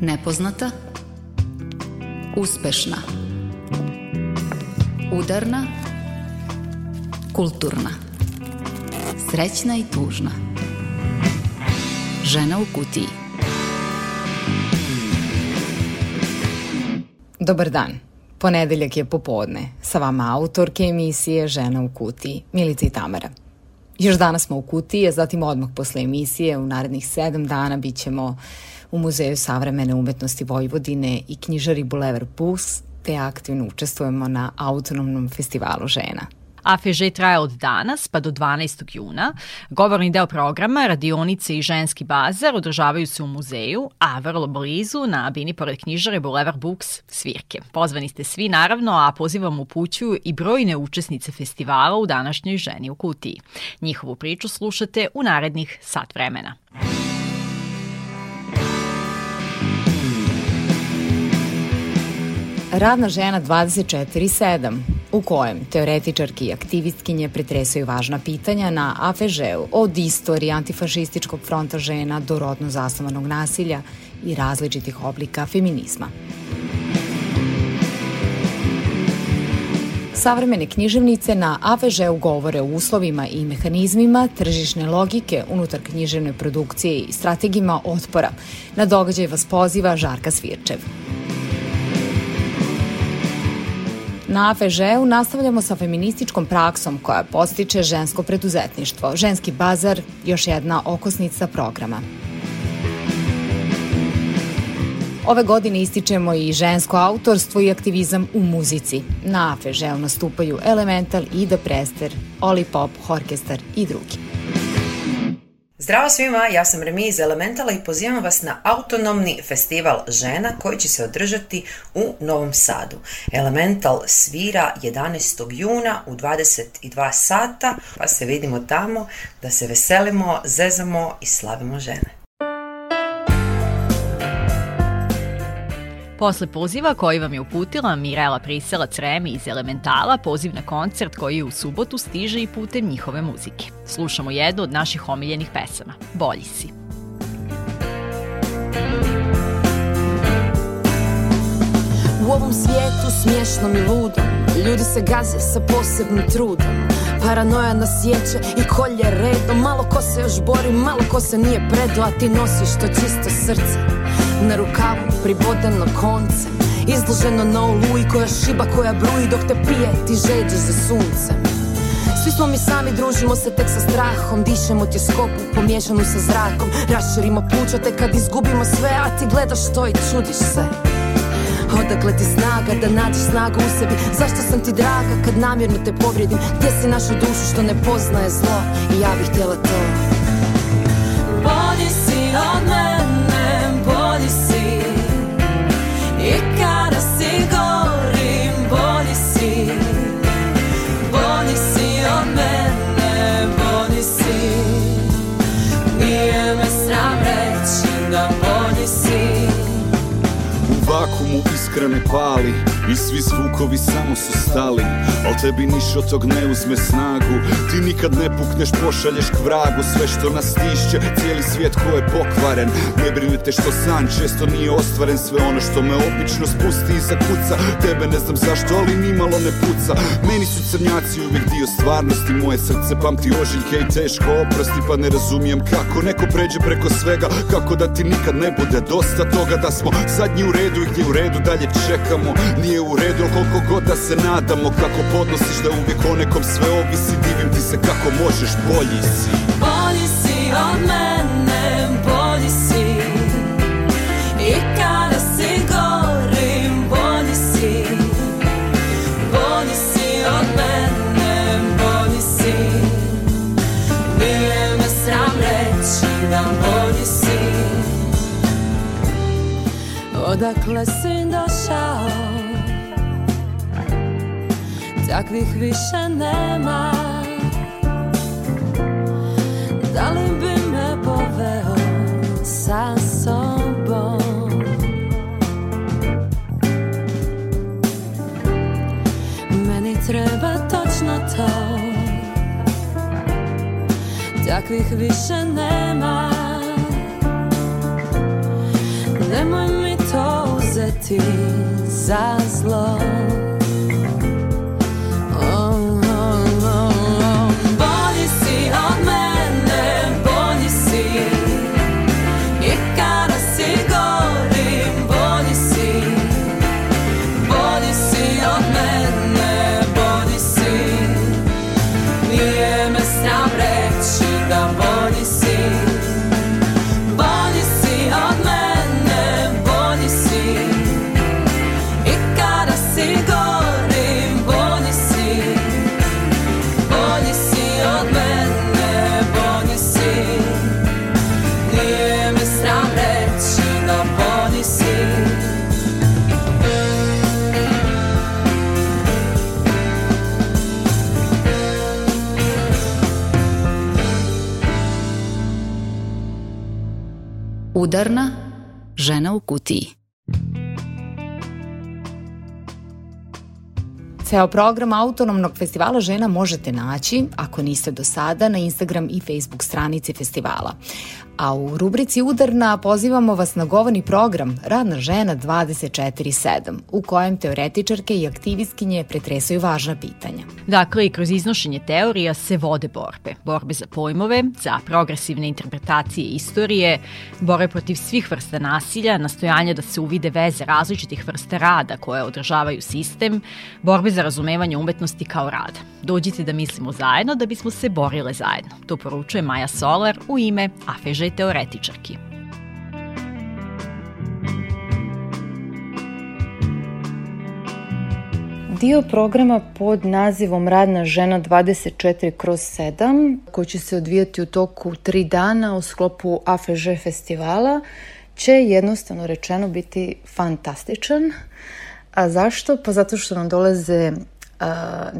Nepoznata Uspešna Udarna Kulturna Srećna i tužna Žena u kutiji Dobar dan. Ponedeljak je popodne. Sa vama autorke emisije Žena u kutiji, Milica i Tamara. Još danas smo u kutiji, a zatim odmah posle emisije u narednih sedam dana bit ćemo u Muzeju savremene umetnosti Vojvodine i knjižari Bulevar Puls, te aktivno učestvujemo na autonomnom festivalu žena. AFŽ traje od danas pa do 12. juna. Govorni deo programa, radionice i ženski bazar održavaju se u muzeju, a vrlo blizu na bini pored knjižare Boulevard Books Svirke. Pozvani ste svi naravno, a pozivam u puću i brojne učesnice festivala u današnjoj ženi u kutiji. Njihovu priču slušate u narednih sat vremena. Radna žena 24-7, u kojem teoretičarki i aktivistkinje pretresaju važna pitanja na AFŽ-u od istorije antifašističkog fronta žena do rodno zasnovanog nasilja i različitih oblika feminizma. Savremene književnice na AVŽ-u govore o uslovima i mehanizmima tržišne logike unutar književne produkcije i strategijima otpora. Na događaj vas poziva Žarka Svirčev. Na AVŽ-u nastavljamo sa feminističkom praksom koja postiče žensko preduzetništvo. Ženski bazar, još jedna okosnica programa. Ove godine ističemo i žensko autorstvo i aktivizam u muzici. Na AFE žel nastupaju Elemental, Ida Prester, Oli Pop, Orkestar i drugi. Zdravo svima, ja sam Remi iz Elementala i pozivam vas na autonomni festival žena koji će se održati u Novom Sadu. Elemental svira 11. juna u 22 sata, pa se vidimo tamo da se veselimo, zezamo i slavimo žene. Posle poziva koji vam je uputila Mirela Prisela Remi iz Elementala, poziv na koncert koji u subotu stiže i putem njihove muzike. Slušamo jednu od naših omiljenih pesama, Bolji si. U ovom svijetu smješnom i ludom Ljudi se gaze sa posebnim trudom Paranoja nas ječe i kolje redom Malo ko se još bori, malo ko se nije predo A ti nosiš to čisto srce Na rukavu pribodano konce Izloženo na oluji koja šiba koja bruji Dok te pije ti žeđe za suncem svi smo mi sami, družimo se tek sa strahom Dišemo tjeskopu, pomiješanu sa zrakom Raširimo pluća te kad izgubimo sve A ti gledaš to i čudiš se Odakle ti snaga da nađeš snagu u sebi Zašto sam ti draga kad namjerno te povrijedim Gdje si našu dušu što ne poznaje zlo I ja bih htjela to Bolji si od mene Crane Valley I svi zvukovi samo su stali Al tebi niš od tog ne uzme snagu Ti nikad ne pukneš, pošalješ k vragu Sve što nas stišće, cijeli svijet ko je pokvaren Ne brinete što san često nije ostvaren Sve ono što me obično spusti i zakuca Tebe ne znam zašto, ali nimalo ne puca Meni su crnjaci uvijek dio stvarnosti Moje srce pamti ožiljke i teško oprosti Pa ne razumijem kako neko pređe preko svega Kako da ti nikad ne bude dosta toga Da smo zadnji u redu i gdje u redu dalje čekamo Nije nije u redu, koliko god da se nadamo Kako podnosiš da uvijek o nekom sve ovisi Divim ti se kako možeš, bolji si Bolji si od mene, bolji si I kada si gorim, bolji si Bolji si od mene, bolji si Nije me sram reći da bolji si Odakle si došao takvih više nema Da li bi me poveo sa sobom Meni treba točno to Takvih više nema Nemoj mi to uzeti za zlo Crna, žena u kutiji. Ceo program Autonomnog festivala žena možete naći, ako niste do sada, na Instagram i Facebook stranici festivala a u rubrici Udarna pozivamo vas na govorni program Radna žena 24-7, u kojem teoretičarke i aktivistkinje pretresaju važna pitanja. Dakle, i kroz iznošenje teorija se vode borbe. Borbe za pojmove, za progresivne interpretacije istorije, bore protiv svih vrsta nasilja, nastojanja da se uvide veze različitih vrsta rada koje održavaju sistem, borbe za razumevanje umetnosti kao rada. Dođite da mislimo zajedno da bismo se borile zajedno. To poručuje Maja Solar u ime Afeže položaj teoretičarki. Dio programa pod nazivom Radna žena 24 kroz 7, koji će se odvijati u toku tri dana u sklopu AFŽ festivala, će jednostavno rečeno biti fantastičan. A zašto? Pa zato što nam dolaze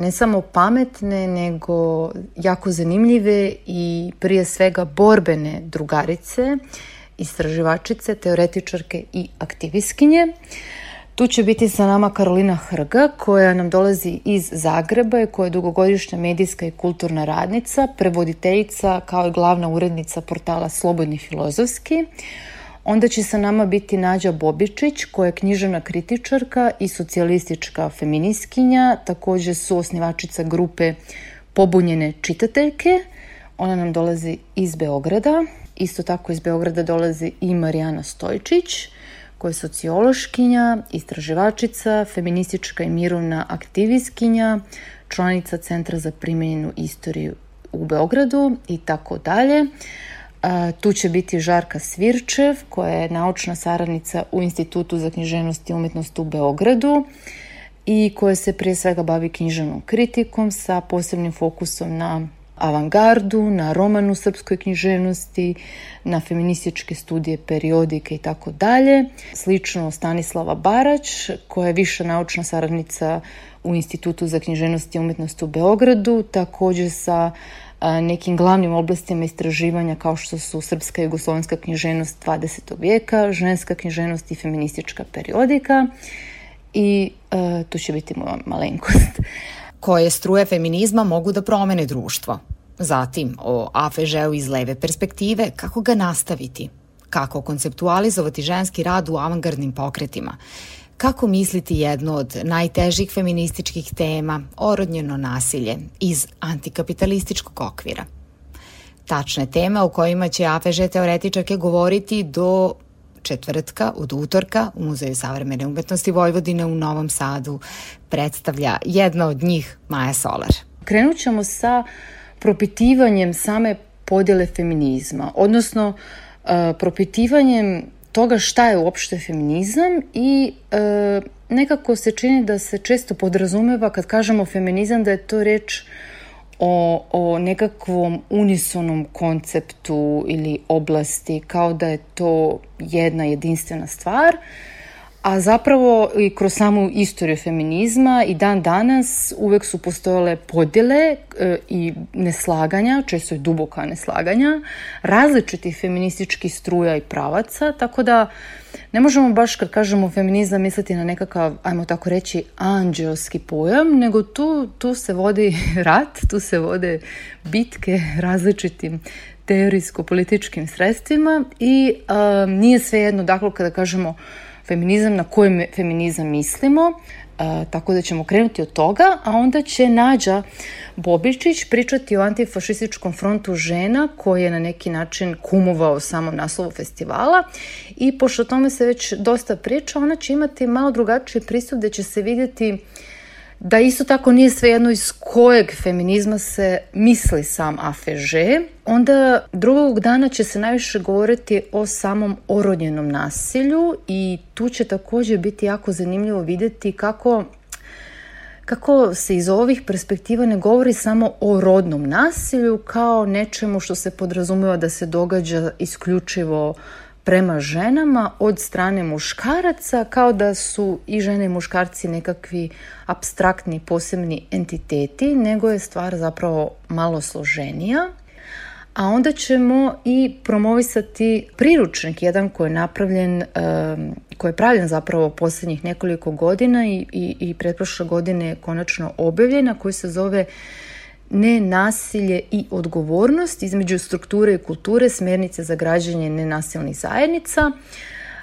ne samo pametne, nego jako zanimljive i prije svega borbene drugarice, istraživačice, teoretičarke i aktivistkinje. Tu će biti sa nama Karolina Hrga koja nam dolazi iz Zagreba i koja je dugogodišnja medijska i kulturna radnica, prevoditeljica kao i glavna urednica portala Slobodni filozofski. Onda će sa nama biti Nađa Bobičić, koja je književna kritičarka i socijalistička feminiskinja, takođe su osnivačica grupe Pobunjene čitateljke. Ona nam dolazi iz Beograda. Isto tako iz Beograda dolazi i Marijana Stojčić, koja je sociološkinja, istraživačica, feministička i mirovna aktivistkinja, članica Centra za primenjenu istoriju u Beogradu i tako dalje. Tu će biti Žarka Svirčev, koja je naučna saradnica u Institutu za književnost i umetnost u Beogradu i koja se prije svega bavi književnom kritikom sa posebnim fokusom na avangardu, na roman u srpskoj književnosti, na feminističke studije periodike i tako dalje. Slično Stanislava Barać, koja je viša naučna saradnica u Institutu za književnost i umetnost u Beogradu, takođe sa nekim glavnim oblastima istraživanja kao što su srpska i jugoslovenska književnost 20. vijeka, ženska književnost i feministička periodika i e, tu će biti moja malenkost. Koje struje feminizma mogu da promene društvo? Zatim, o afežeu iz leve perspektive, kako ga nastaviti? Kako konceptualizovati ženski rad u avangardnim pokretima? kako misliti jednu od najtežih feminističkih tema, orodnjeno nasilje, iz antikapitalističkog okvira. Tačne teme o kojima će APŽ teoretičarke govoriti do četvrtka od utorka u Muzeju savremene umetnosti Vojvodine u Novom Sadu predstavlja jedna od njih Maja Solar. Krenut ćemo sa propitivanjem same podele feminizma, odnosno e, propitivanjem toga šta je uopšte feminizam i e, nekako se čini da se često podrazumeva kad kažemo feminizam da je to reč o, o nekakvom unisonom konceptu ili oblasti kao da je to jedna jedinstvena stvar. E, A zapravo i kroz samu istoriju feminizma i dan danas uvek su postojale podjele e, i neslaganja, često i duboka neslaganja, različiti feministički struja i pravaca, tako da ne možemo baš kad kažemo feminizam misliti na nekakav, ajmo tako reći, anđelski pojam, nego tu, tu se vodi rat, tu se vode bitke različitim teorijsko-političkim sredstvima i e, nije svejedno, dakle, kada kažemo feminizam, na koji feminizam mislimo, E, tako da ćemo krenuti od toga, a onda će Nađa Bobičić pričati o antifašističkom frontu žena koji je na neki način kumovao samom naslovu festivala i pošto tome se već dosta priča, ona će imati malo drugačiji pristup gde će se vidjeti da isto tako nije svejedno iz kojeg feminizma se misli sam afeže, onda drugog dana će se najviše govoriti o samom orodnjenom nasilju i tu će također biti jako zanimljivo videti kako kako se iz ovih perspektiva ne govori samo o rodnom nasilju kao nečemu što se podrazumeva da se događa isključivo prema ženama od strane muškaraca kao da su i žene i muškarci nekakvi abstraktni posebni entiteti, nego je stvar zapravo malo složenija. A onda ćemo i promovisati priručnik, jedan koji je napravljen, koji je pravljen zapravo posljednjih nekoliko godina i, i, i pretprošle godine konačno objavljen, koji se zove nenasilje i odgovornost između strukture i kulture, smernice za građenje nenasilnih zajednica.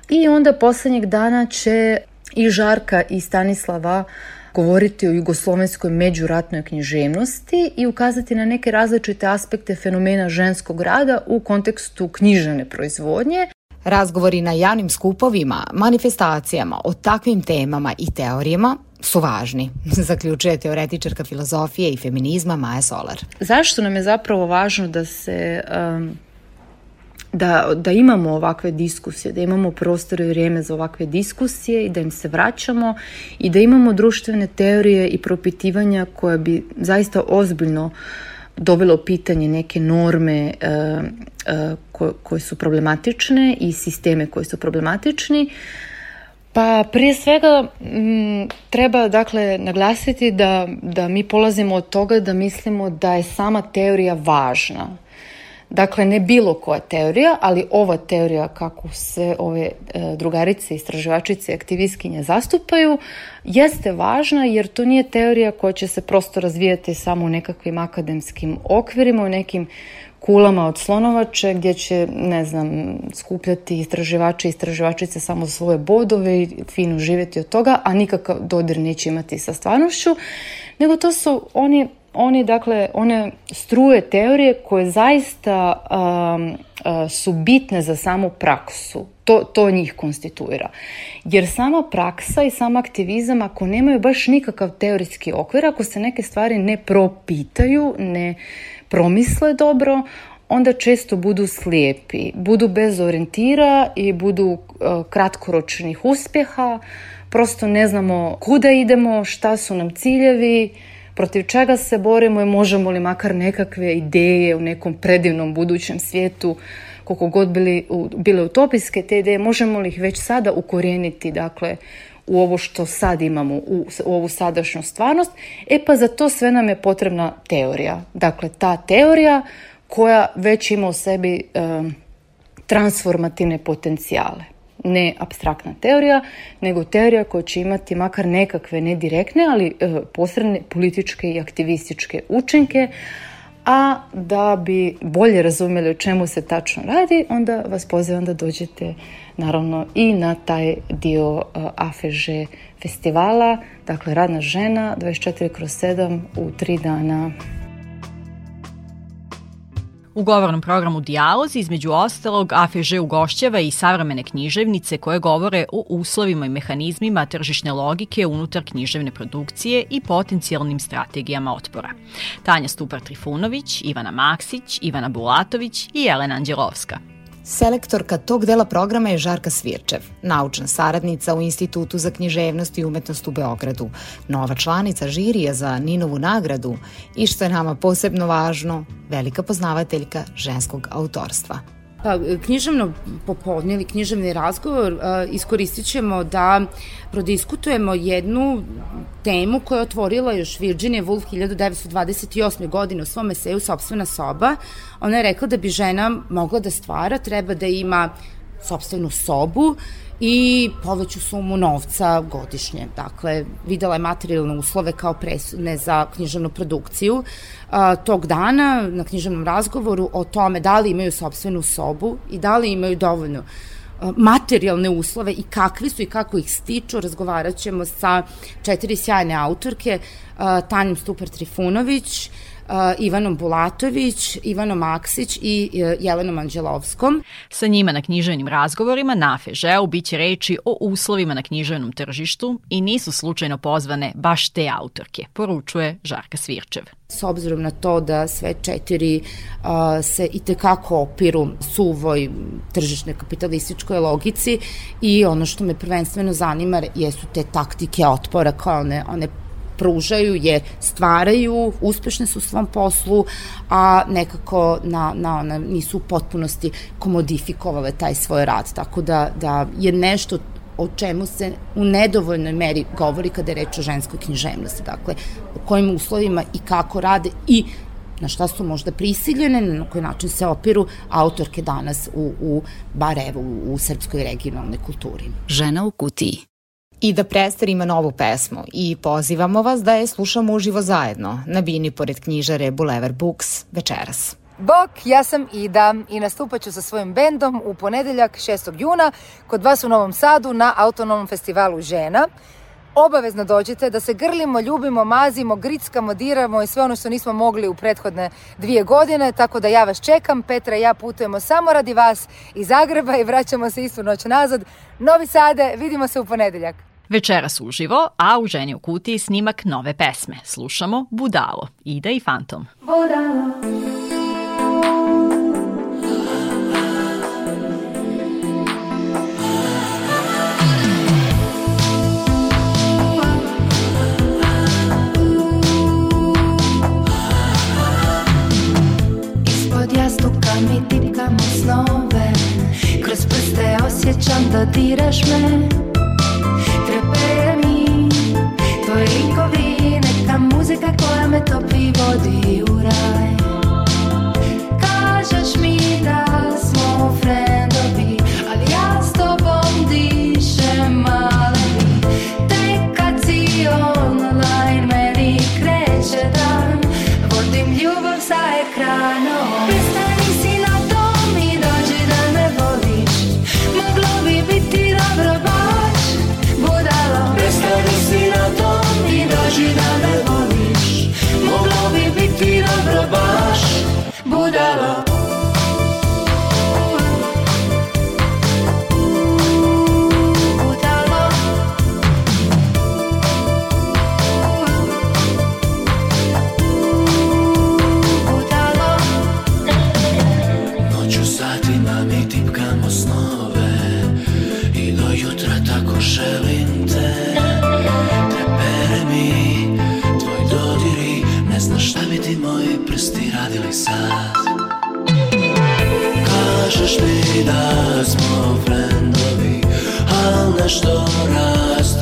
I onda poslednjeg dana će i Žarka i Stanislava govoriti o jugoslovenskoj međuratnoj književnosti i ukazati na neke različite aspekte fenomena ženskog rada u kontekstu knjižane proizvodnje. Razgovori na javnim skupovima, manifestacijama o takvim temama i teorijama su važni, zaključuje teoretičarka filozofije i feminizma Maja Solar. Zašto nam je zapravo važno da se um, da, da imamo ovakve diskusije, da imamo prostor i vrijeme za ovakve diskusije i da im se vraćamo i da imamo društvene teorije i propitivanja koje bi zaista ozbiljno dovelo pitanje neke norme uh, uh, koje, koje su problematične i sisteme koji su problematični. Uh, Pa prije svega m, mm, treba dakle naglasiti da, da mi polazimo od toga da mislimo da je sama teorija važna. Dakle, ne bilo koja teorija, ali ova teorija kako se ove e, drugarice, istraživačice, aktivistkinje zastupaju, jeste važna jer to nije teorija koja će se prosto razvijati samo u nekakvim akademskim okvirima, u nekim kulama od slonovače gdje će, ne znam, skupljati istraživače i istraživačice samo za svoje bodove i fino živjeti od toga, a nikakav dodir neće imati sa stvarnošću, nego to su oni, oni dakle, one struje teorije koje zaista um, uh, su bitne za samu praksu. To, to njih konstituira. Jer sama praksa i sam aktivizam, ako nemaju baš nikakav teorijski okvir, ako se neke stvari ne propitaju, ne promisle dobro, onda često budu slijepi, budu bez orijentira i budu e, kratkoročnih uspjeha, prosto ne znamo kuda idemo, šta su nam ciljevi, protiv čega se borimo i možemo li makar nekakve ideje u nekom predivnom budućem svijetu, koliko god bili, bile utopijske te ideje, možemo li ih već sada ukorijeniti, dakle, u ovo što sad imamo, u, u ovu sadašnju stvarnost, e pa za to sve nam je potrebna teorija. Dakle, ta teorija koja već ima u sebi e, transformativne potencijale. Ne abstraktna teorija, nego teorija koja će imati makar nekakve ne direktne, ali e, posredne političke i aktivističke učinke, A da bi bolje razumeli o čemu se tačno radi, onda vas pozivam da dođete naravno i na taj dio eh, AFŽ festivala, dakle Radna žena 24 kroz 7 u 3 dana U govornom programu Dijalozi, između ostalog, AFŽ ugošćava i savremene književnice koje govore o uslovima i mehanizmima tržišne logike unutar književne produkcije i potencijalnim strategijama otpora. Tanja Stupar-Trifunović, Ivana Maksić, Ivana Bulatović i Jelena Anđelovska. Selektorka tog dela programa je Žarka Svirčev, naučna saradnica u Institutu za književnost i umetnost u Beogradu, nova članica žirija za Ninovu nagradu i, što je nama posebno važno, velika poznavateljka ženskog autorstva. Pa, književno popodne ili književni razgovor a, iskoristit ćemo da prodiskutujemo jednu temu koja je otvorila još Virginia Woolf 1928. godine u svom eseju Sobstvena soba. Ona je rekla da bi žena mogla da stvara, treba da ima sobstvenu sobu i poveću sumu novca godišnje. Dakle, videla je materijalne uslove kao presudne za književnu produkciju. A, tog dana na književnom razgovoru o tome da li imaju sobstvenu sobu i da li imaju dovoljno materijalne uslove i kakvi su i kako ih stiču. Razgovarat ćemo sa četiri sjajne autorke, Tanjom Stupar Trifunović, Ivanom Bulatović, Ivanom Maksić i e, Jelenom Anđelovskom. Sa njima na književnim razgovorima na fež biće reči o uslovima na književnom tržištu i nisu slučajno pozvane baš te autorke, poručuje Žarka Svirčev s obzirom na to da sve četiri a, se i te kako opiru suvoj tržišne kapitalističkoj logici i ono što me prvenstveno zanima jesu te taktike otpora kao one, one pružaju je stvaraju, uspešne su u svom poslu, a nekako na, na, ona, nisu u potpunosti komodifikovale taj svoj rad. Tako da, da je nešto o čemu se u nedovoljnoj meri govori kada je reč o ženskoj književnosti. Dakle, u kojim uslovima i kako rade i na šta su možda prisiljene, na koji način se opiru autorke danas u, u bar evo, u srpskoj regionalnoj kulturi. Žena u kutiji i da Prester ima novu pesmu i pozivamo vas da je slušamo uživo zajedno na bini pored knjižare Boulevard Books večeras. Bok, ja sam Ida i nastupat ću sa svojim bendom u ponedeljak 6. juna kod vas u Novom Sadu na Autonomnom festivalu žena. Obavezno dođite da se grlimo, ljubimo, mazimo, grickamo, diramo i sve ono što nismo mogli u prethodne dvije godine, tako da ja vas čekam, Petra i ja putujemo samo radi vas iz Zagreba i vraćamo se istu noć nazad. Novi Sade, vidimo se u ponedeljak. Večeras uživo, a u Ženi u kutiji snimak nove pesme. Slušamo Budalo, Ida i Fantom. Budalo.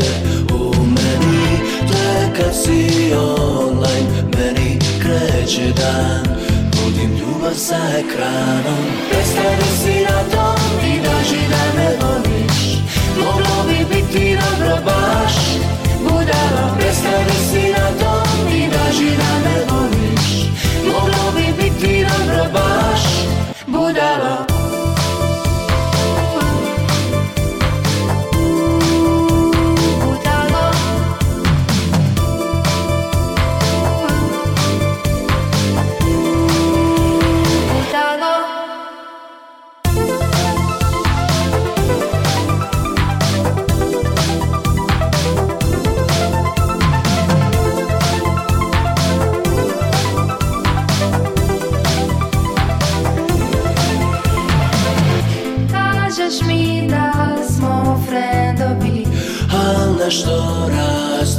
ste u meni Te kad si online Meni kreće dan Vodim ljubav sa ekranom Prestani si na tom I daži da me voliš Moglo bi biti dobro baš Budala Prestani si na tom I daži da me voliš Moglo bi biti dobro baš Budala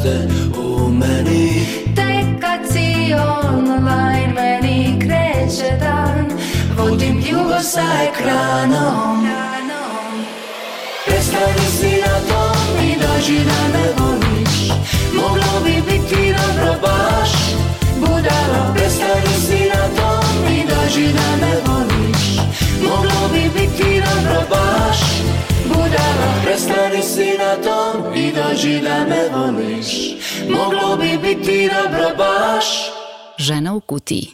ste u meni Tek kad si online meni kreće dan Vodim ljubav sa ekranom Prestani si na tom i dođi da me voliš Moglo bi biti dobro baš Budala, prestani si na tom i dođi da me voliš Moglo bi biti dobro baš dana Prestani si na tom i dođi da me voliš Moglo bi biti dobro baš Žena u kutiji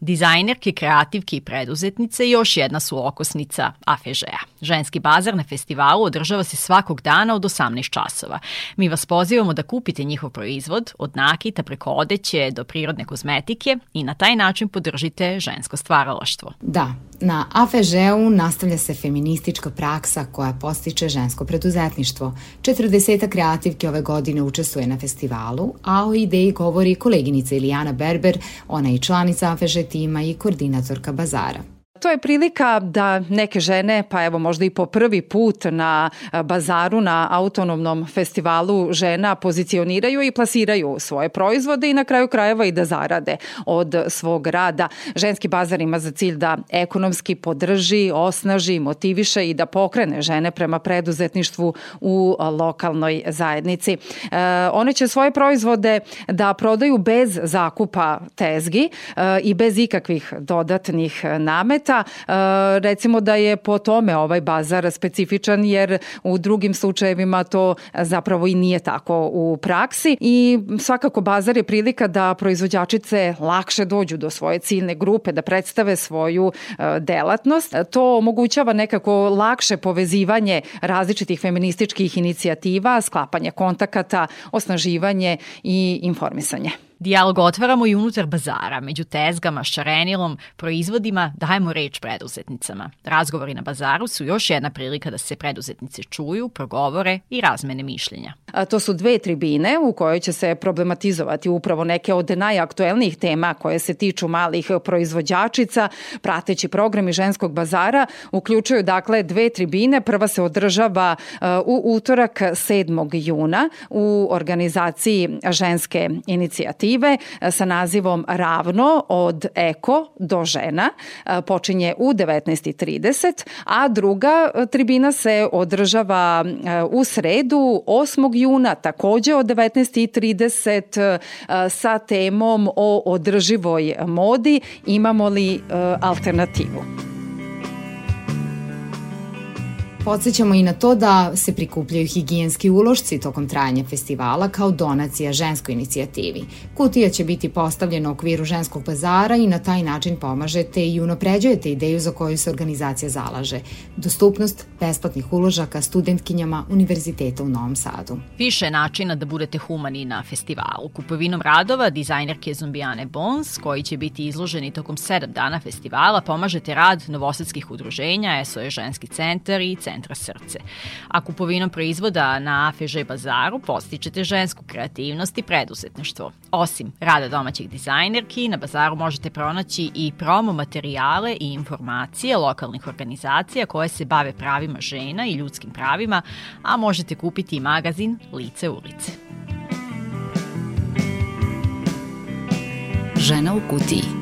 Dizajnerke, kreativke i preduzetnice još jedna su okosnica afž Ženski bazar na festivalu održava se svakog dana od 18 časova. Mi vas pozivamo da kupite njihov proizvod od nakita preko odeće do prirodne kozmetike i na taj način podržite žensko stvaralaštvo. Da, na AFŽ-u nastavlja se feministička praksa koja postiče žensko preduzetništvo. 40 kreativki ove godine učestvuje na festivalu, a o ideji govori koleginica Ilijana Berber, ona je članica AFŽ tima i koordinatorka bazara. To je prilika da neke žene, pa evo možda i po prvi put na e, bazaru na autonomnom festivalu žena pozicioniraju i plasiraju svoje proizvode i na kraju krajeva i da zarade od svog rada. Ženski bazar ima za cilj da ekonomski podrži, osnaži, motiviše i da pokrene žene prema preduzetništvu u lokalnoj zajednici. E, one će svoje proizvode da prodaju bez zakupa tezgi e, i bez ikakvih dodatnih nameta sveta. E, recimo da je po tome ovaj bazar specifičan jer u drugim slučajevima to zapravo i nije tako u praksi i svakako bazar je prilika da proizvođačice lakše dođu do svoje ciljne grupe, da predstave svoju e, delatnost. To omogućava nekako lakše povezivanje različitih feminističkih inicijativa, sklapanje kontakata, osnaživanje i informisanje. Dijalog otvaramo i unutar bazara, među tezgama, šarenilom, proizvodima dajemo reč preduzetnicama. Razgovori na bazaru su još jedna prilika da se preduzetnice čuju, progovore i razmene mišljenja. A to su dve tribine u kojoj će se problematizovati upravo neke od najaktuelnijih tema koje se tiču malih proizvođačica, prateći programi ženskog bazara, uključuju dakle dve tribine. Prva se održava e, u utorak 7. juna u organizaciji ženske inicijative inicijative e, sa nazivom Ravno od Eko do žena e, počinje u 19.30, a druga e, tribina se održava u sredu 8. juna takođe od 19.30 sa temom o održivoj modi imamo li alternativu. Podsećamo i na to da se prikupljaju higijenski ulošci tokom trajanja festivala kao donacija ženskoj inicijativi. Kutija će biti postavljena u okviru ženskog bazara i na taj način pomažete i unapređujete ideju za koju se organizacija zalaže. Dostupnost besplatnih uložaka studentkinjama Univerziteta u Novom Sadu. Više načina da budete humani na festivalu. Kupovinom radova dizajnerke Zumbijane Bons, koji će biti izloženi tokom sedam dana festivala, pomažete rad novosadskih udruženja, SOE Ženski centar i Centar centra srce. A kupovinom proizvoda na Afeže bazaru postičete žensku kreativnost i preduzetništvo. Osim rada domaćih dizajnerki, na bazaru možete pronaći i promo materijale i informacije lokalnih organizacija koje se bave pravima žena i ljudskim pravima, a možete kupiti i magazin Lice ulice. Žena u kutiji.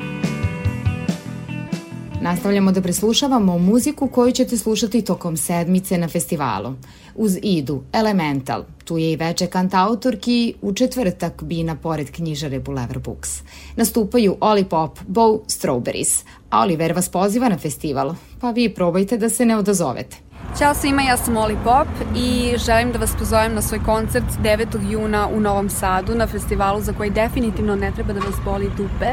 Nastavljamo da preslušavamo muziku koju ćete slušati tokom sedmice na festivalu. Uz idu Elemental, tu je i veče kantautorki, u četvrtak bi na pored knjižare Boulevard Books. Nastupaju Oli Pop, Bow, Strawberries, a Oliver vas poziva na festival, pa vi probajte da se ne odazovete. Ćao svima, ja sam Oli Pop i želim da vas pozovem na svoj koncert 9. juna u Novom Sadu na festivalu za koji definitivno ne treba da vas boli dupe,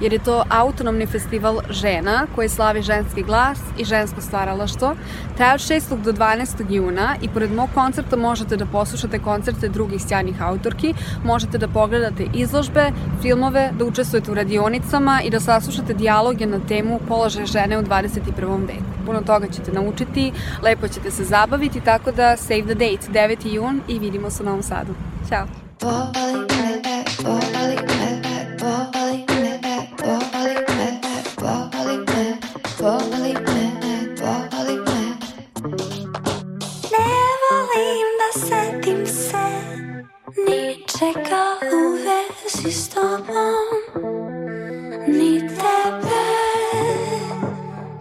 jer je to autonomni festival žena koji slavi ženski glas i žensko stvaralaštvo. Traje od 6. do 12. juna i pored mog koncerta možete da poslušate koncerte drugih sjajnih autorki, možete da pogledate izložbe, filmove, da učestvujete u radionicama i da saslušate dijaloge na temu položaja žene u 21. veku. Puno toga ćete naučiti, lepo lepo ćete se zabaviti, tako da save the date, 9. jun i vidimo se u Novom Sadu. Ćao! Da Ničega u vezi s tobom Ni tebe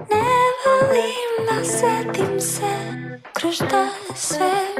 Ne volim da setim se Just juste assez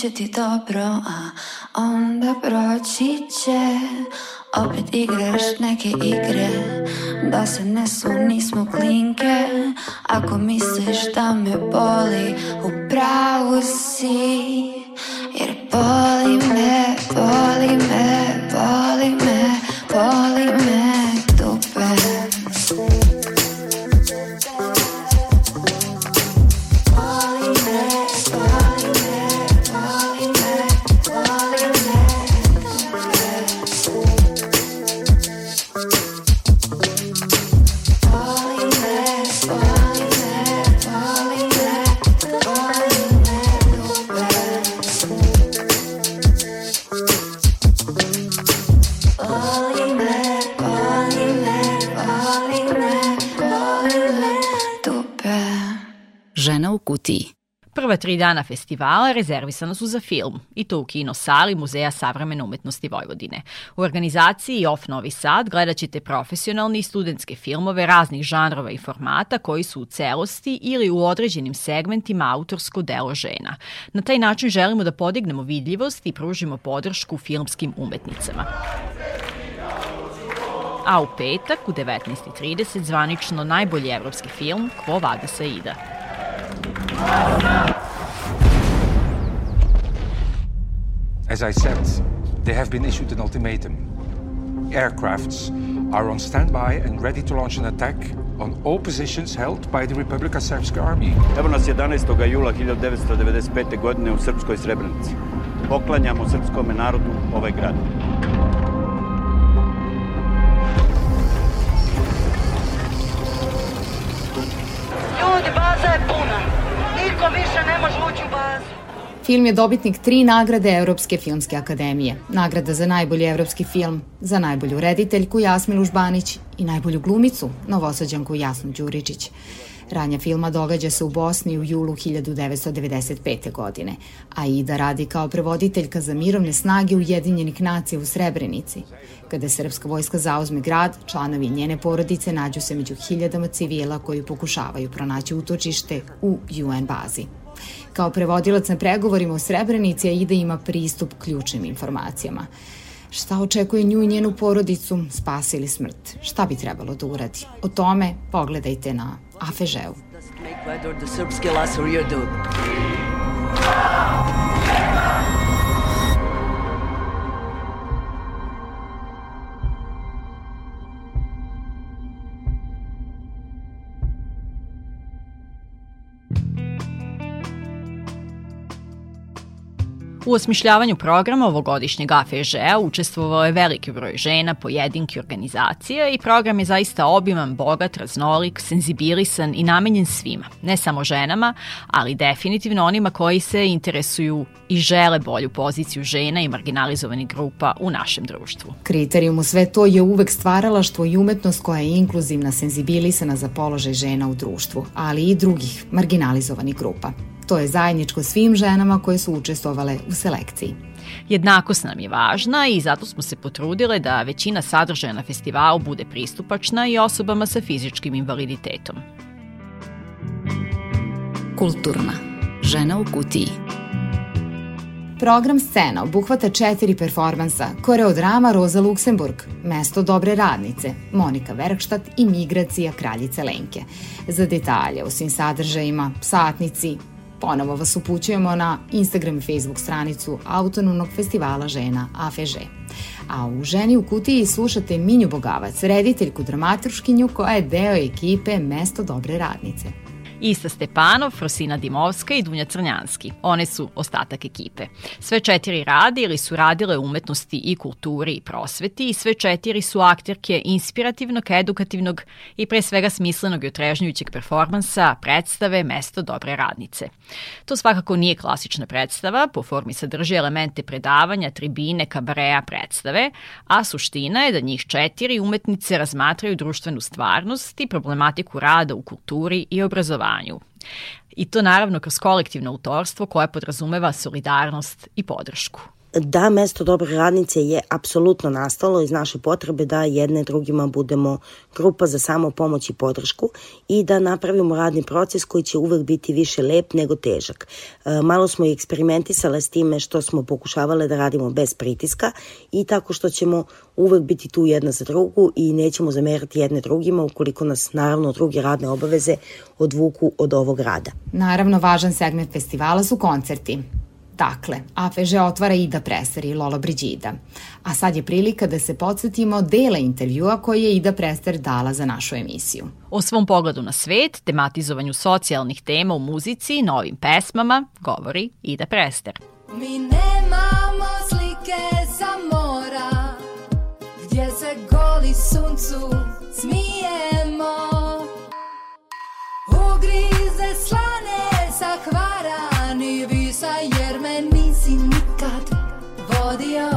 će ti dobro, a onda proći će Opet igraš neke igre Da se nesu nismo klinke Ako misliš da me boli U pravu si Jer boli me tri dana festivala rezervisano su za film, i to u kino sali Muzeja savremene umetnosti Vojvodine. U organizaciji OFF Novi Sad gledat ćete profesionalne i studentske filmove raznih žanrova i formata koji su u celosti ili u određenim segmentima autorsko delo žena. Na taj način želimo da podignemo vidljivost i pružimo podršku filmskim umetnicama a u petak u 19.30 zvanično najbolji evropski film Quo Vadis Aida. As I said, they have been issued an ultimatum. Aircrafts are on standby and ready to launch an attack on all positions held by the Republika Srpska Army. Evo nas 11. jula 1995. godine u Srpskoj Srebrenici. Poklanjamo srpskom narodu ovaj grad. Sandra ne može ući bazu. Film je dobitnik tri nagrade Evropske filmske akademije. Nagrada za najbolji evropski film, za najbolju rediteljku Jasmilu Žbanić i najbolju glumicu, novosađanku Jasnu Đuričić. Ranja filma događa se u Bosni u julu 1995. godine, a Ida radi kao prevoditeljka za mirovne snage Ujedinjenih nacija u Srebrenici. Kada srpska vojska zauzme grad, članovi njene porodice nađu se među hiljadama civila koji pokušavaju pronaći utočište u UN bazi. Kao prevodilac na pregovorima u Srebrenici, Aida ima pristup ključnim informacijama. Šta očekuje nju i njenu porodicu, spas ili smrt? Šta bi trebalo da uradi? O tome pogledajte na Afežeu. Make weather the Srpske lasario do. U osmišljavanju programa ovogodišnjeg AFŽ-a učestvovao je veliki broj žena, pojedinki organizacija i program je zaista obiman, bogat, raznolik, senzibilisan i namenjen svima, ne samo ženama, ali definitivno onima koji se interesuju i žele bolju poziciju žena i marginalizovanih grupa u našem društvu. Kriterijum u sve to je uvek stvaralaštvo i umetnost koja je inkluzivna, senzibilisana za položaj žena u društvu, ali i drugih marginalizovanih grupa. To je zajedničko svim ženama koje su učestvovale u selekciji. Jednakost nam je važna i zato smo se potrudile da većina sadržaja na festivalu bude pristupačna i osobama sa fizičkim invaliditetom. Kulturna. Žena u kutiji. Program Scena obuhvata četiri performansa, koreodrama Roza Luksemburg, Mesto dobre radnice, Monika Verkštat i Migracija kraljice Lenke. Za detalje o svim sadržajima, satnici, Ponovo vas upućujemo na Instagram i Facebook stranicu Autonomnog festivala žena AFŽ. A u Ženi u kutiji slušate Minju Bogavac, rediteljku dramaturškinju koja je deo ekipe Mesto dobre radnice. Ista Stepanov, Rosina Dimovska i Dunja Crnjanski. One su ostatak ekipe. Sve četiri radi ili su radile u umetnosti i kulturi i prosveti i sve četiri su akterke inspirativnog, edukativnog i pre svega smislenog i otrežnjujućeg performansa, predstave, mesto dobre radnice. To svakako nije klasična predstava, po formi sadrži elemente predavanja, tribine, kabareja, predstave, a suština je da njih četiri umetnice razmatraju društvenu stvarnost i problematiku rada u kulturi i obrazovanju kampanju. I to naravno kroz kolektivno autorstvo koje podrazumeva solidarnost i podršku da mesto dobre radnice je apsolutno nastalo iz naše potrebe da jedne drugima budemo grupa za samo pomoć i podršku i da napravimo radni proces koji će uvek biti više lep nego težak. E, malo smo i eksperimentisale s time što smo pokušavale da radimo bez pritiska i tako što ćemo uvek biti tu jedna za drugu i nećemo zamerati jedne drugima ukoliko nas naravno druge radne obaveze odvuku od ovog rada. Naravno, važan segment festivala su koncerti. Dakle, APŽ otvara Ida Preser i da Lola Briđida. A sad je prilika da se podsjetimo dela intervjua koje je Ida Prester dala za našu emisiju. O svom pogledu na svet, tematizovanju socijalnih tema u muzici, i novim pesmama, govori Ida Prester. Mi nemamo slike sa mora, gdje se goli suncu smijemo. Ugrize slane sa hvarani posla jer me nisi nikad vodio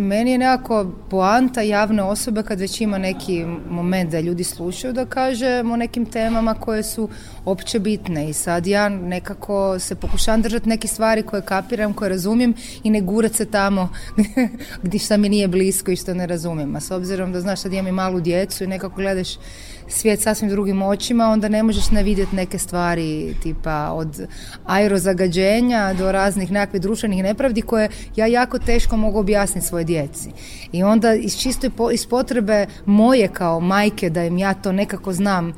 meni je nekako poanta javne osobe kad već ima neki moment da ljudi slušaju da kažem o nekim temama koje su opće bitne i sad ja nekako se pokušam držati neke stvari koje kapiram, koje razumijem i ne gurat se tamo gdje šta mi nije blisko i što ne razumijem. A s obzirom da znaš sad imam i malu djecu i nekako gledaš svijet sasvim drugim očima, onda ne možeš ne vidjeti neke stvari tipa od aerozagađenja do raznih nekakvih društvenih nepravdi koje ja jako teško mogu objasniti svoje djeci. I onda iz čistoj iz potrebe moje kao majke da im ja to nekako znam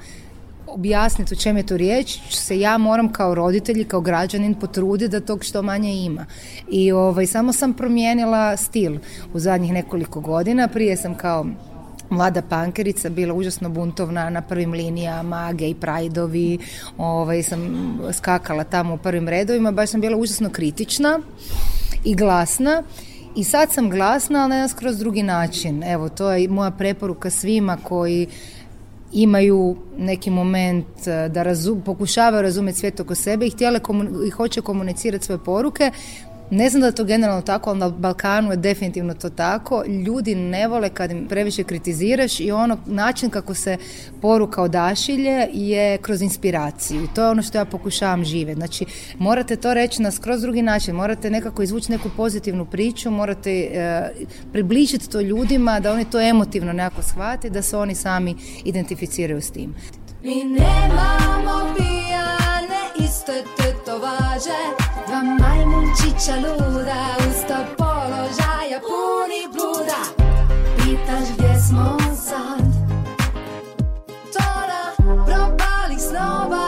objasniti o čem je to riječ, se ja moram kao roditelj i kao građanin potruditi da tog što manje ima. I ovaj, samo sam promijenila stil u zadnjih nekoliko godina. Prije sam kao mlada pankerica bila užasno buntovna na prvim linijama, gay prajdovi, ovaj, sam skakala tamo u prvim redovima, baš sam bila užasno kritična i glasna. I sad sam glasna, ali na skroz drugi način. Evo, to je moja preporuka svima koji imaju neki moment eh, da razum, pokušavaju razumeti svijet oko sebe i, htjele komun, i hoće komunicirati svoje poruke, Ne znam da je to generalno tako, ali na Balkanu je definitivno to tako. Ljudi ne vole kad im previše kritiziraš i ono način kako se poruka odašilje je kroz inspiraciju. To je ono što ja pokušavam živjeti. Znači, morate to reći na skroz drugi način. Morate nekako izvući neku pozitivnu priču, morate e, približiti to ljudima da oni to emotivno nekako shvate, da se oni sami identificiraju s tim. Mi nemamo pijane iste tetovaže Čića luda, usta položaja puni bluda Pitaš gdje smo sad? Tora propalih snova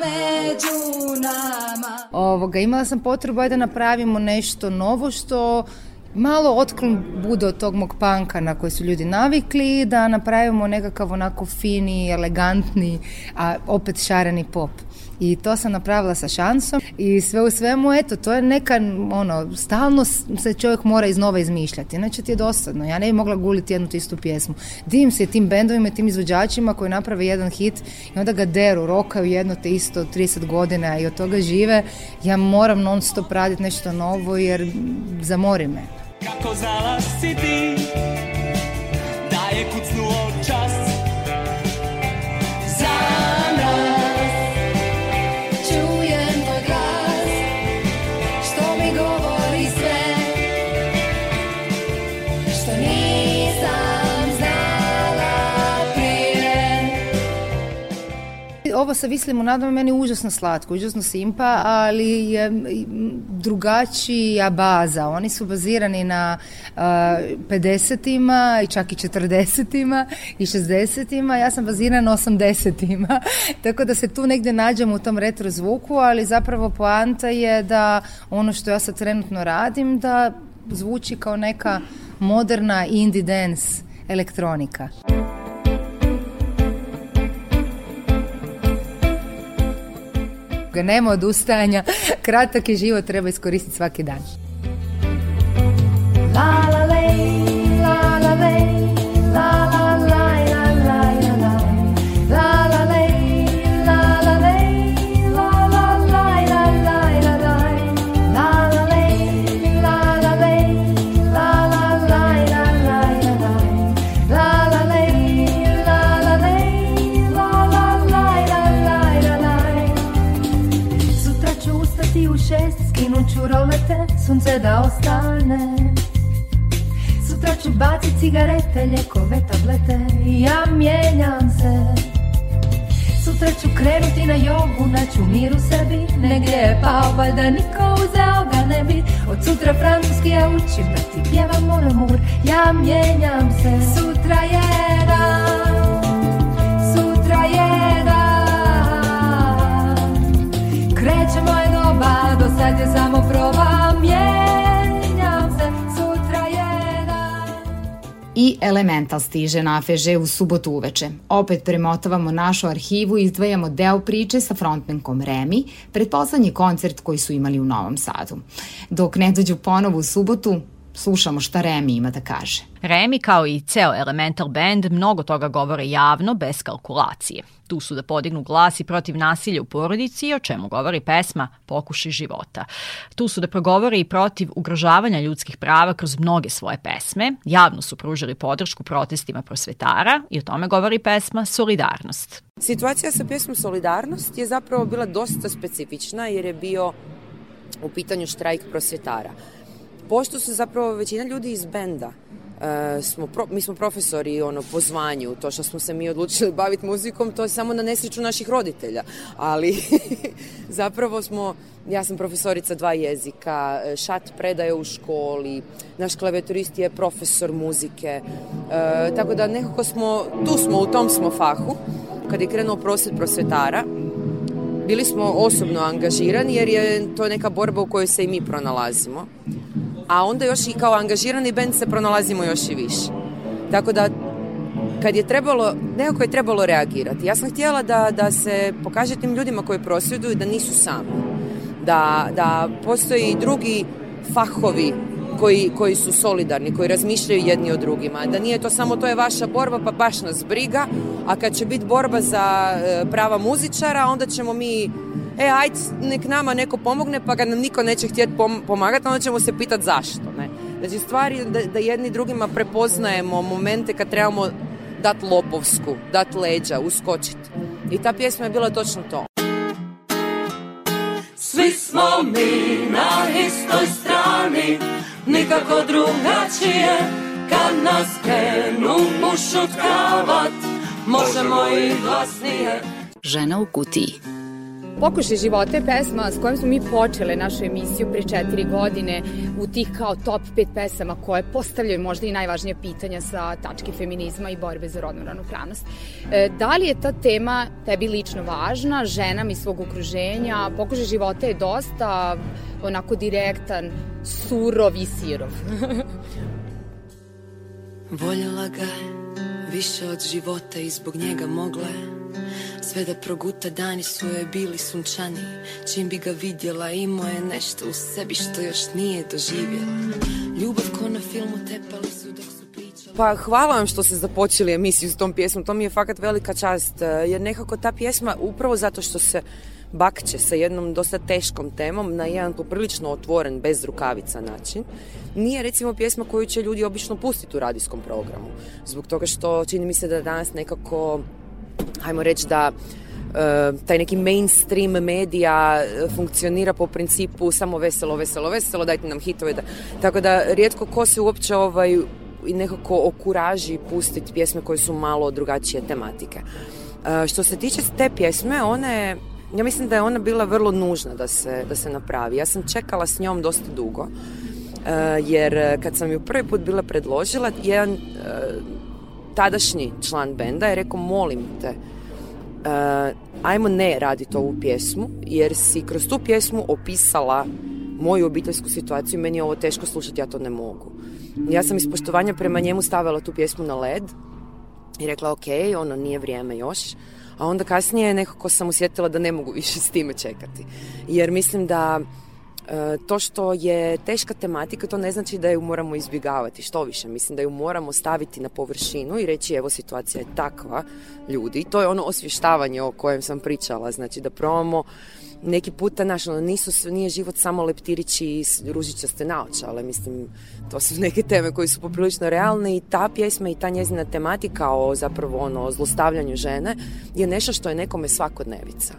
među nama Ovoga, imala sam potrebu da napravimo nešto novo što malo otklon bude od tog mog panka na koji su ljudi navikli da napravimo nekakav onako fini, elegantni, a opet šareni pop i to sam napravila sa šansom i sve u svemu, eto, to je neka, ono, stalno se čovjek mora iznova izmišljati, inače ti je dosadno, ja ne bi mogla guliti jednu istu pjesmu. Divim se tim bendovima i tim izvođačima koji naprave jedan hit i onda ga deru, rokaju jedno te isto 30 godina i od toga žive, ja moram non stop raditi nešto novo jer zamori me. Kako znala si ti da je kucnuo čas za nas. ovo sa vislim u nadama meni užasno slatko, užasno simpa, ali je drugačija baza. Oni su bazirani na uh, 50-ima i čak i 40-ima i 60-ima, ja sam bazirana na 80-ima. Tako da se tu negde nađem u tom retro zvuku, ali zapravo poanta je da ono što ja sad trenutno radim, da zvuči kao neka moderna indie dance elektronika. Muzika nema odustajanja, kratak je život, treba iskoristiti svaki dan. ću bacit cigarete, ljekove, tablete ja mijenjam se. Sutra ću krenuti na jogu, naću mir u sebi Negdje je pao, valjda niko uzeo ga ne bi Od sutra francuski ja učim da ti pjevam moj Ja mijenjam se, sutra je dan Sutra je dan Kreće moje doba, do sad je samo proba Mijenjam i Elemental stiže na AFŽ u subotu uveče. Opet premotavamo našu arhivu i izdvajamo deo priče sa frontmenkom Remi, pretposlednji koncert koji su imali u Novom Sadu. Dok ne dođu ponovo u subotu, slušamo šta Remi ima da kaže. Remi kao i ceo Elemental Band mnogo toga govore javno, bez kalkulacije. Tu su da podignu glas i protiv nasilja u porodici i o čemu govori pesma Pokuši života. Tu su da progovore i protiv ugrožavanja ljudskih prava kroz mnoge svoje pesme. Javno su pružili podršku protestima prosvetara i o tome govori pesma Solidarnost. Situacija sa pesmom Solidarnost je zapravo bila dosta specifična jer je bio u pitanju štrajk prosvetara. Uh, pošto su zapravo većina ljudi iz benda, Uh, smo pro, mi smo profesori ono po zvanju, to što smo se mi odlučili baviti muzikom, to je samo na nesreću naših roditelja, ali zapravo smo, ja sam profesorica dva jezika, eh, šat predaje u školi, naš klavijaturist je profesor muzike, uh, tako da nekako smo, tu smo, u tom smo fahu, kad je krenuo prosvet prosvetara, bili smo osobno angažirani jer je to neka borba u kojoj se i mi pronalazimo a onda još i kao angažirani bend se pronalazimo još i više. Tako da kad je trebalo, nekako je trebalo reagirati. Ja sam htjela da, da se pokaže tim ljudima koji prosvjeduju da nisu sami. Da, da postoji drugi fahovi koji, koji su solidarni, koji razmišljaju jedni o drugima. Da nije to samo to je vaša borba pa baš nas briga, a kad će biti borba za e, prava muzičara onda ćemo mi e, ajde, nek nama neko pomogne, pa ga nam niko neće htjeti pomagati, onda ćemo se pitati zašto, ne. Znači, stvar je da, da jedni drugima prepoznajemo momente kad trebamo dat lopovsku, dat leđa, uskočiti. I ta pjesma je bila točno to. Svi smo mi na istoj strani, nikako drugačije, kad nas krenu ušutkavat, možemo i glasnije. Žena u kutiji. Pokušaj života je pesma s kojom smo mi počele našu emisiju pre četiri godine u tih kao top 5 pesama koje postavljaju možda i najvažnije pitanja sa tačke feminizma i borbe za rodnu ravnopravnost. E, da li je ta tema tebi lično važna, ženama i svog okruženja? Pokušaj života je dosta onako direktan, surov i sirov. Voljela ga je više od života i zbog njega mogla sve da proguta dani su joj bili sunčani Čim bi ga vidjela imao je nešto u sebi što još nije doživjela Ljubav ko na filmu tepali su dok su pričali Pa hvala vam što ste započeli emisiju s tom pjesmom, to mi je fakat velika čast eh, Jer nekako ta pjesma upravo zato što se bakće sa jednom dosta teškom temom na jedan poprilično otvoren, bez rukavica način, nije recimo pjesma koju će ljudi obično pustiti u radijskom programu. Zbog toga što čini mi se da danas nekako, hajmo reći da e, taj neki mainstream medija e, funkcionira po principu samo veselo, veselo, veselo, dajte nam hitove. Da... Tako da rijetko ko se uopće ovaj, i nekako okuraži pustiti pjesme koje su malo drugačije tematike. E, što se tiče te pjesme, ona je ja mislim da je ona bila vrlo nužna da se, da se napravi. Ja sam čekala s njom dosta dugo, e, jer e, kad sam ju prvi put bila predložila, jedan e, tadašnji član benda je rekao, molim te, ajmo ne raditi ovu pjesmu, jer si kroz tu pjesmu opisala moju obiteljsku situaciju, meni je ovo teško slušati, ja to ne mogu. Ja sam iz poštovanja prema njemu stavila tu pjesmu na led i rekla, ok, ono, nije vrijeme još, a onda kasnije nekako sam usjetila da ne mogu više s time čekati. Jer mislim da e, to što je teška tematika, to ne znači da ju moramo izbjegavati, što više. Mislim da ju moramo staviti na površinu i reći evo situacija je takva ljudi. To je ono osvještavanje o kojem sam pričala, znači da probamo neki puta, znaš, ono, nisu, nije život samo leptirići i ružičaste naočale, mislim, to su neke teme koje su poprilično realne i ta pjesma i ta njezina tematika o zapravo ono, o zlostavljanju žene je nešto što je nekome svakodnevica.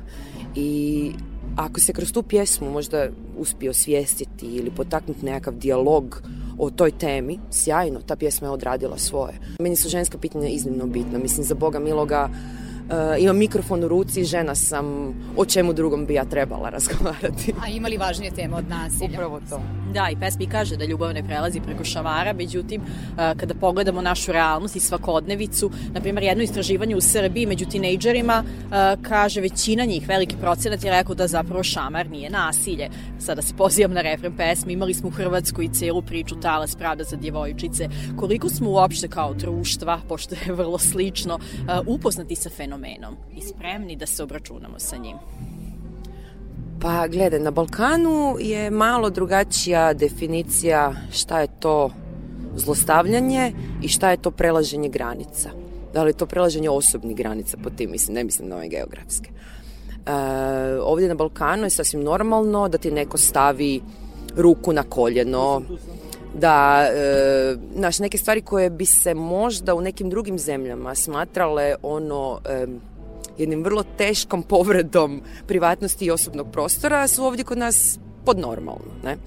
I ako se kroz tu pjesmu možda uspio svijestiti ili potaknuti nekakav dijalog o toj temi, sjajno, ta pjesma je odradila svoje. Meni su ženska pitanja iznimno bitna, mislim, za Boga miloga, Eh, imam mikrofon u ruci, žena sam, o čemu drugom bi ja trebala razgovarati. A ima li važnije teme od nasilja? Upravo to. Da, i pesmi kaže da ljubav ne prelazi preko šavara, međutim, eh, kada pogledamo našu realnost i svakodnevicu, na primjer, jedno istraživanje u Srbiji među tinejdžerima eh, kaže većina njih, veliki procenat je rekao da zapravo šamar nije nasilje. Sada se pozivam na refren pesmi, imali smo u Hrvatskoj celu priču talas pravda za djevojčice. Koliko smo uopšte kao društva, pošto je vrlo slično, upoznati sa fenomenom fenomenom i spremni da se obračunamo sa njim? Pa gledaj, na Balkanu je malo drugačija definicija šta je to zlostavljanje i šta je to prelaženje granica. Da li je to prelaženje osobnih granica, po tim mislim, ne mislim na ove geografske. E, ovdje na Balkanu je sasvim normalno da ti neko stavi ruku na koljeno, sam, da e, naš, neke stvari koje bi se možda u nekim drugim zemljama smatrale ono e, jednim vrlo teškom povredom privatnosti i osobnog prostora su ovdje kod nas podnormalno. Ne?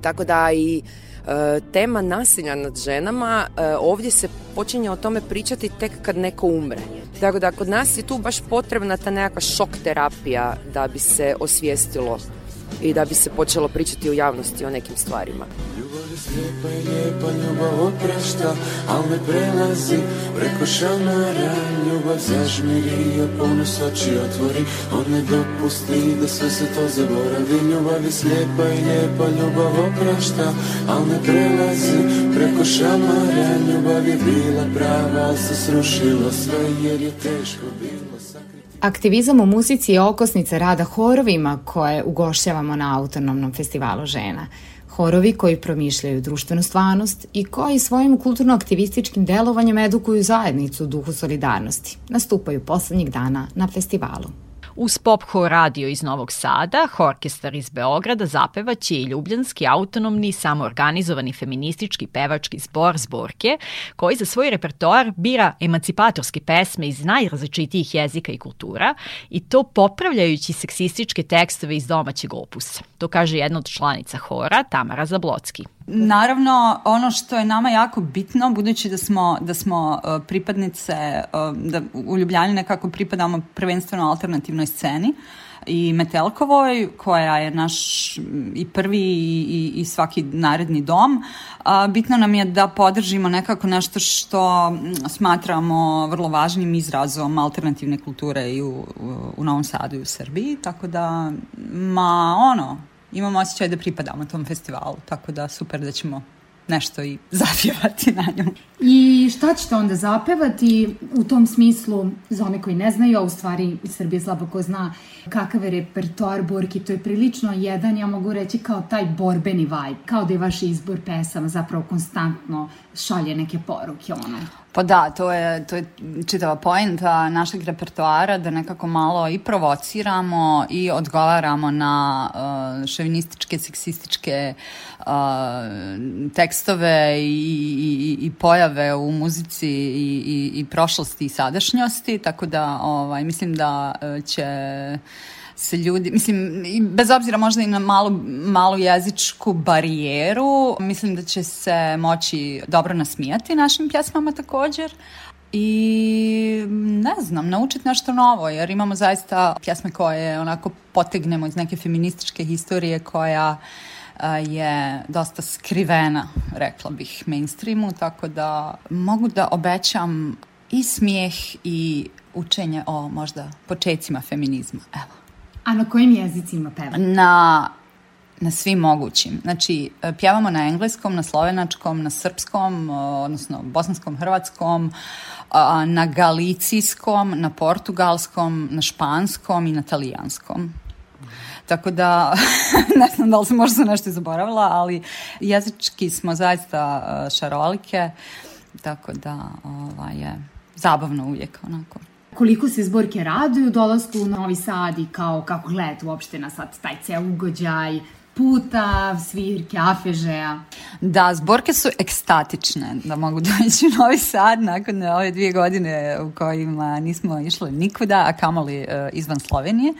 Tako da i e, tema nasilja nad ženama e, ovdje se počinje o tome pričati tek kad neko umre. Tako da kod nas je tu baš potrebna ta nekakva šok terapija da bi se osvijestilo i da bi se počelo pričati u javnosti o nekim stvarima. Lijepa je lijepa ljubav oprašta, al ne prelazi preko šamara Ljubav zažmiri, a ponos oči otvori On ne dopusti da sve se to zaboravi Ljubav je slijepa i lijepa ljubav oprašta, al ne prelazi preko šamara Ljubav je bila prava, se srušilo sve jer je teško bilo Aktivizam u muzici je okosnica rada horovima koje ugošljavamo na Autonomnom festivalu žena. Horovi koji promišljaju društvenu stvarnost i koji svojim kulturno-aktivističkim delovanjem edukuju zajednicu u duhu solidarnosti nastupaju poslednjih dana na festivalu. Uz pop ho radio iz Novog Sada, orkestar iz Beograda zapevaće i ljubljanski autonomni samoorganizovani feministički pevački zbor Zborke, koji za svoj repertoar bira emancipatorske pesme iz najrazličitijih jezika i kultura i to popravljajući seksističke tekstove iz domaćeg opusa. To kaže jedna od članica hora Tamara Zablocki. Naravno, ono što je nama jako bitno, budući da smo, da smo e, pripadnice, e, da u Ljubljani nekako pripadamo prvenstveno alternativnoj sceni, i Metelkovoj, koja je naš i prvi i, i svaki naredni dom. A, bitno nam je da podržimo nekako nešto što smatramo vrlo važnim izrazom alternativne kulture i u, u Novom Sadu i u Srbiji, tako da, ma ono, imam osjećaj da pripadamo tom festivalu, tako da super da ćemo nešto i zapjevati na njom. I šta ćete onda zapevati u tom smislu, za one koji ne znaju, a u stvari iz Srbije slabo ko zna, uh, kakav je repertoar Borki, to je prilično jedan, ja mogu reći, kao taj borbeni vibe, kao da je vaš izbor pesama zapravo konstantno šalje neke poruke, ono. Pa da, to je, to je čitava poenta našeg repertoara da nekako malo i provociramo i odgovaramo na uh, šovinističke, seksističke uh, tekstove i, i, i pojave u muzici i, i, i prošlosti i sadašnjosti, tako da ovaj, mislim da uh, će se ljudi, mislim, bez obzira možda i na malu, malu jezičku barijeru, mislim da će se moći dobro nasmijati našim pjesmama također. I ne znam, naučiti nešto novo, jer imamo zaista pjesme koje onako potegnemo iz neke feminističke historije koja je dosta skrivena, rekla bih, mainstreamu, tako da mogu da obećam i smijeh i učenje o možda počecima feminizma. Evo. A na kojim jezicima peva? Na, na svim mogućim. Znači, e, pjevamo na engleskom, na slovenačkom, na srpskom, e, odnosno bosanskom, hrvatskom, e, na galicijskom, na portugalskom, na španskom i na talijanskom. Tako da, ne znam da li sam možda sam nešto zaboravila, ali jezički smo zaista šarolike, tako da, ovaj, je zabavno uvijek, onako koliko se zborke raduju dolasku u Novi Sad i kao kako gledate uopšte na sad taj ceo ugođaj, puta, svirke, afežeja. Da, zborke su ekstatične da mogu doći u Novi Sad nakon ove dvije godine u kojima nismo išle nikuda, a kamoli e, izvan Slovenije.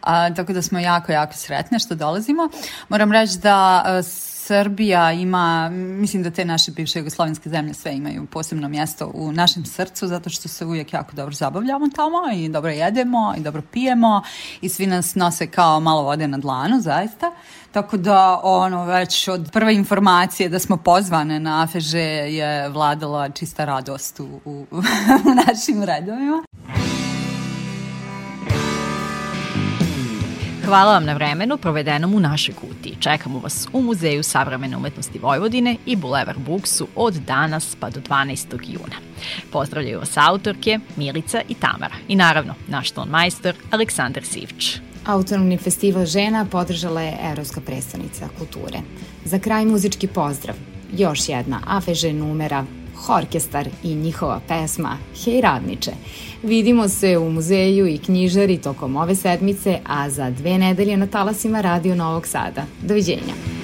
A, tako da smo jako, jako sretne što dolazimo. Moram reći da uh, Srbija ima, mislim da te naše bivše jugoslovenske zemlje sve imaju posebno mjesto u našem srcu zato što se uvijek jako dobro zabavljamo tamo i dobro jedemo i dobro pijemo i svi nas nose kao malo vode na dlanu, zaista. Tako da ono već od prve informacije da smo pozvane na AFŽ je vladala čista radost u, u, u našim redovima. Hvala vam na vremenu provedenom u našoj kuti. Čekamo vas u Muzeju savremene umetnosti Vojvodine i Bulevar Buksu od danas pa do 12. juna. Pozdravljaju vas autorke Milica i Tamara i naravno naš ton majstor Aleksandar Sivč. Autonomni festival žena podržala je Evropska predstavnica kulture. Za kraj muzički pozdrav. Još jedna AFŽ numera orkestar i njihova pesma Hej radniče. Vidimo se u muzeju i knjižari tokom ove sedmice, a za dve nedelje na talasima Radio Novog Sada. Doviđenja.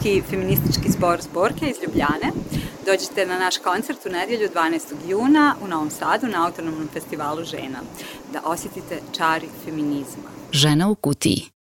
Srpski feministički zbor Zborke iz Ljubljane. Dođite na naš koncert u nedjelju 12. juna u Novom Sadu na Autonomnom festivalu žena. Da osjetite čari feminizma. Žena u kutiji.